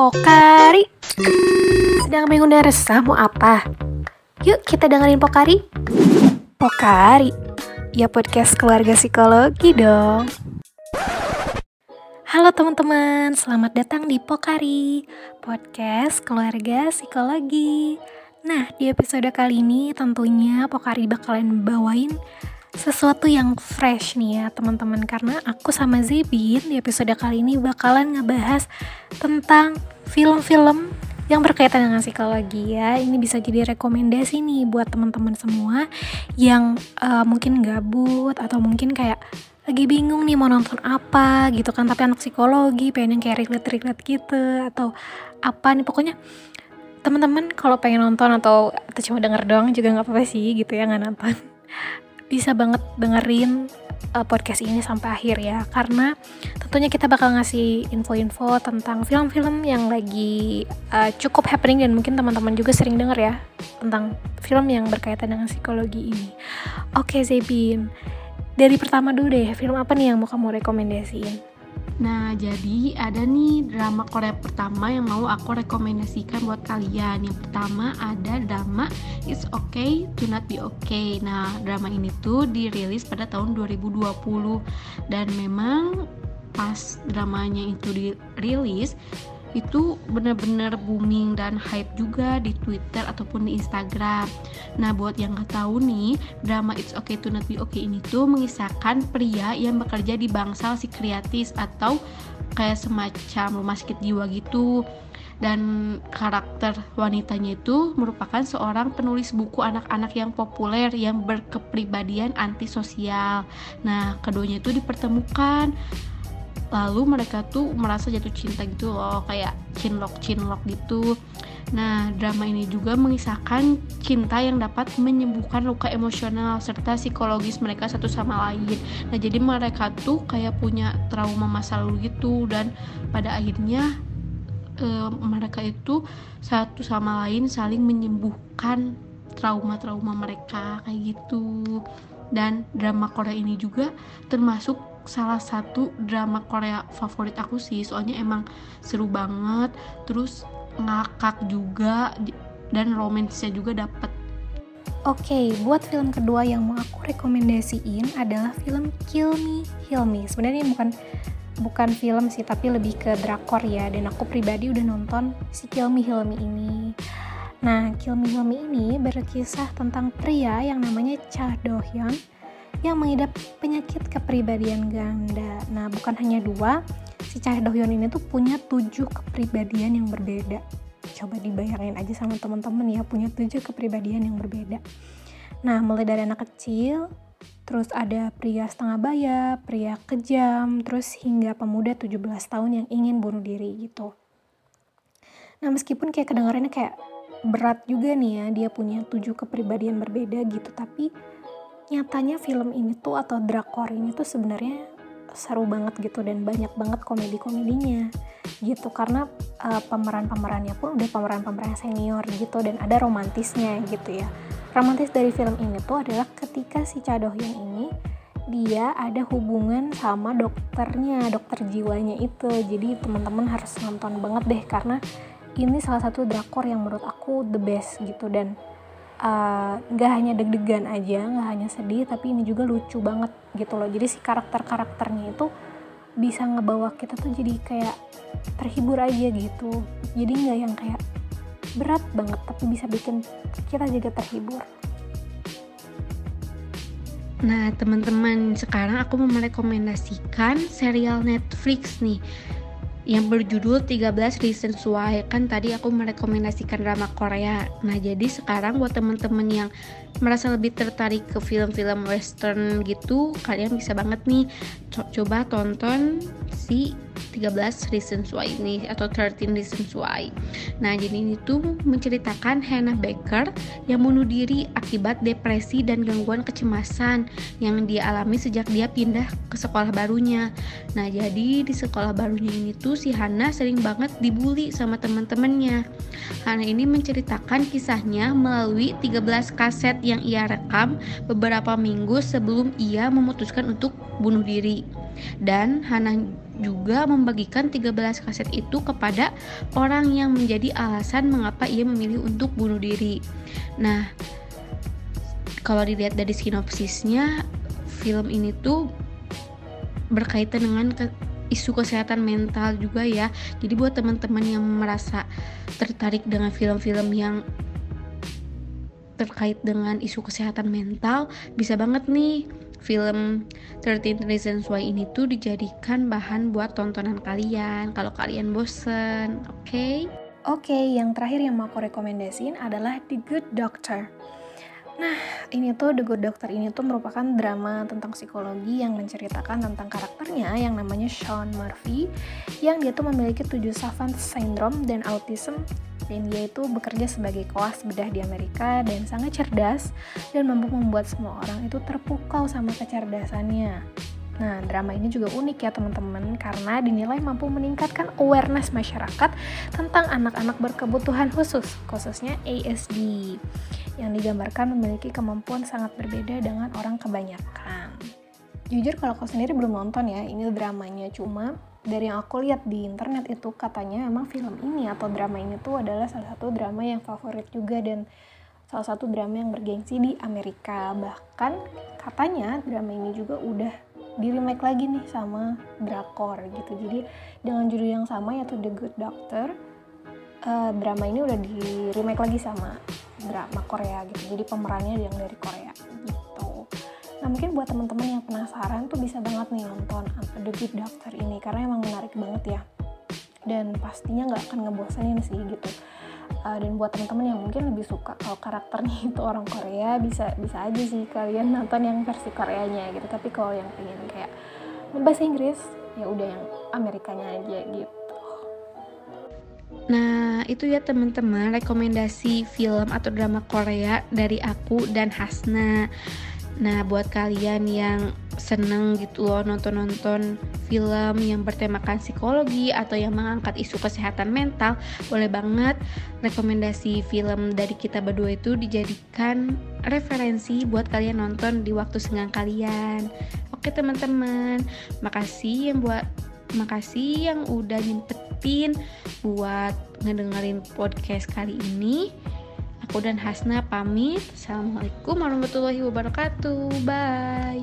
Pokari. Sedang bingung dan resah mau apa? Yuk kita dengerin Pokari. Pokari. Ya podcast keluarga psikologi dong. Halo teman-teman, selamat datang di Pokari Podcast keluarga psikologi. Nah, di episode kali ini tentunya Pokari bakalan bawain sesuatu yang fresh nih ya teman-teman. Karena aku sama Zebin di episode kali ini bakalan ngebahas tentang film-film yang berkaitan dengan psikologi ya. Ini bisa jadi rekomendasi nih buat teman-teman semua yang uh, mungkin gabut atau mungkin kayak lagi bingung nih mau nonton apa gitu kan. Tapi anak psikologi pengen yang kayak relate-relate gitu atau apa nih. Pokoknya teman-teman kalau pengen nonton atau, atau cuma denger doang juga nggak apa-apa sih gitu ya nggak nonton bisa banget dengerin uh, podcast ini sampai akhir ya karena tentunya kita bakal ngasih info-info tentang film-film yang lagi uh, cukup happening dan mungkin teman-teman juga sering denger ya tentang film yang berkaitan dengan psikologi ini. Oke Zebin, dari pertama dulu deh film apa nih yang mau kamu rekomendasiin? Nah, jadi ada nih drama Korea pertama yang mau aku rekomendasikan buat kalian. Yang pertama ada drama It's Okay to Not Be Okay. Nah, drama ini tuh dirilis pada tahun 2020 dan memang pas dramanya itu dirilis itu bener-bener booming dan hype juga di Twitter ataupun di Instagram. Nah, buat yang nggak tahu nih, drama It's Okay to Not Be Okay ini tuh mengisahkan pria yang bekerja di bangsal psikiatris atau kayak semacam rumah sakit jiwa gitu. Dan karakter wanitanya itu merupakan seorang penulis buku anak-anak yang populer yang berkepribadian antisosial. Nah, keduanya itu dipertemukan lalu mereka tuh merasa jatuh cinta gitu loh kayak cinlok cinlok gitu. Nah drama ini juga mengisahkan cinta yang dapat menyembuhkan luka emosional serta psikologis mereka satu sama lain. Nah jadi mereka tuh kayak punya trauma masa lalu gitu dan pada akhirnya e, mereka itu satu sama lain saling menyembuhkan trauma-trauma mereka kayak gitu. Dan drama Korea ini juga termasuk salah satu drama Korea favorit aku sih soalnya emang seru banget terus ngakak juga dan romansnya juga dapet Oke, okay, buat film kedua yang mau aku rekomendasiin adalah film Kill Me, Heal Me. Sebenarnya bukan bukan film sih, tapi lebih ke drakor ya. Dan aku pribadi udah nonton si Kill Me, Heal Me ini. Nah, Kill Me, Heal Me ini berkisah tentang pria yang namanya Cha Do Hyun yang mengidap penyakit kepribadian ganda. Nah, bukan hanya dua, si Cha Dohyun ini tuh punya tujuh kepribadian yang berbeda. Coba dibayangin aja sama teman-teman ya, punya tujuh kepribadian yang berbeda. Nah, mulai dari anak kecil, terus ada pria setengah baya, pria kejam, terus hingga pemuda 17 tahun yang ingin bunuh diri gitu. Nah, meskipun kayak kedengarannya kayak berat juga nih ya, dia punya tujuh kepribadian berbeda gitu, tapi nyatanya film ini tuh atau drakor ini tuh sebenarnya seru banget gitu dan banyak banget komedi-komedinya gitu. Karena uh, pemeran-pemerannya pun udah pemeran-pemeran senior gitu dan ada romantisnya gitu ya. Romantis dari film ini tuh adalah ketika si Cha Dohyun ini dia ada hubungan sama dokternya dokter jiwanya itu. Jadi teman-teman harus nonton banget deh karena ini salah satu drakor yang menurut aku the best gitu dan nggak uh, hanya deg-degan aja nggak hanya sedih tapi ini juga lucu banget gitu loh. Jadi si karakter karakternya itu bisa ngebawa kita tuh jadi kayak terhibur aja gitu. Jadi nggak yang kayak berat banget tapi bisa bikin kita juga terhibur. Nah, teman-teman, sekarang aku mau merekomendasikan serial Netflix nih yang berjudul 13 Reasons Why. Kan tadi aku merekomendasikan drama Korea. Nah jadi sekarang buat temen-temen yang merasa lebih tertarik ke film-film western gitu kalian bisa banget nih co coba tonton si 13 Reasons Why ini atau 13 Reasons Why. Nah, jadi ini tuh menceritakan Hannah Baker yang bunuh diri akibat depresi dan gangguan kecemasan yang dia alami sejak dia pindah ke sekolah barunya. Nah, jadi di sekolah barunya ini tuh si Hannah sering banget dibully sama teman-temannya. Hannah ini menceritakan kisahnya melalui 13 kaset yang ia rekam beberapa minggu sebelum ia memutuskan untuk bunuh diri. Dan Hannah juga membagikan 13 kaset itu kepada orang yang menjadi alasan mengapa ia memilih untuk bunuh diri. Nah, kalau dilihat dari sinopsisnya, film ini tuh berkaitan dengan ke isu kesehatan mental juga ya. Jadi buat teman-teman yang merasa tertarik dengan film-film yang terkait dengan isu kesehatan mental bisa banget nih film 13 Reasons Why ini tuh dijadikan bahan buat tontonan kalian kalau kalian bosen oke okay? Oke, okay, yang terakhir yang mau aku rekomendasiin adalah The Good Doctor. Nah, ini tuh The Good Doctor ini tuh merupakan drama tentang psikologi yang menceritakan tentang karakternya yang namanya Sean Murphy yang dia tuh memiliki tujuh savant syndrome dan autism dan dia itu bekerja sebagai koas bedah di Amerika dan sangat cerdas dan mampu membuat semua orang itu terpukau sama kecerdasannya. Nah, drama ini juga unik ya teman-teman karena dinilai mampu meningkatkan awareness masyarakat tentang anak-anak berkebutuhan khusus, khususnya ASD, yang digambarkan memiliki kemampuan sangat berbeda dengan orang kebanyakan. Jujur kalau aku sendiri belum nonton ya, ini dramanya cuma dari yang aku lihat di internet itu katanya emang film ini atau drama ini tuh adalah salah satu drama yang favorit juga dan salah satu drama yang bergengsi di Amerika bahkan katanya drama ini juga udah di remake lagi nih sama drakor gitu. Jadi dengan judul yang sama yaitu The Good Doctor uh, drama ini udah di remake lagi sama drama Korea gitu. Jadi pemerannya yang dari Korea Nah mungkin buat teman-teman yang penasaran tuh bisa banget nih nonton The Good Doctor ini karena emang menarik banget ya. Dan pastinya nggak akan ngebosenin sih gitu. Uh, dan buat teman-teman yang mungkin lebih suka kalau karakternya itu orang Korea bisa bisa aja sih kalian nonton yang versi Koreanya gitu. Tapi kalau yang pengen kayak bahasa Inggris ya udah yang Amerikanya aja gitu. Nah, itu ya teman-teman rekomendasi film atau drama Korea dari aku dan Hasna. Nah, buat kalian yang seneng gitu loh nonton-nonton film yang bertemakan psikologi atau yang mengangkat isu kesehatan mental, boleh banget rekomendasi film dari kita berdua itu dijadikan referensi buat kalian nonton di waktu senggang kalian. Oke teman-teman, makasih yang buat makasih yang udah nyempetin buat ngedengerin podcast kali ini. Aku dan Hasna pamit. Assalamualaikum warahmatullahi wabarakatuh. Bye.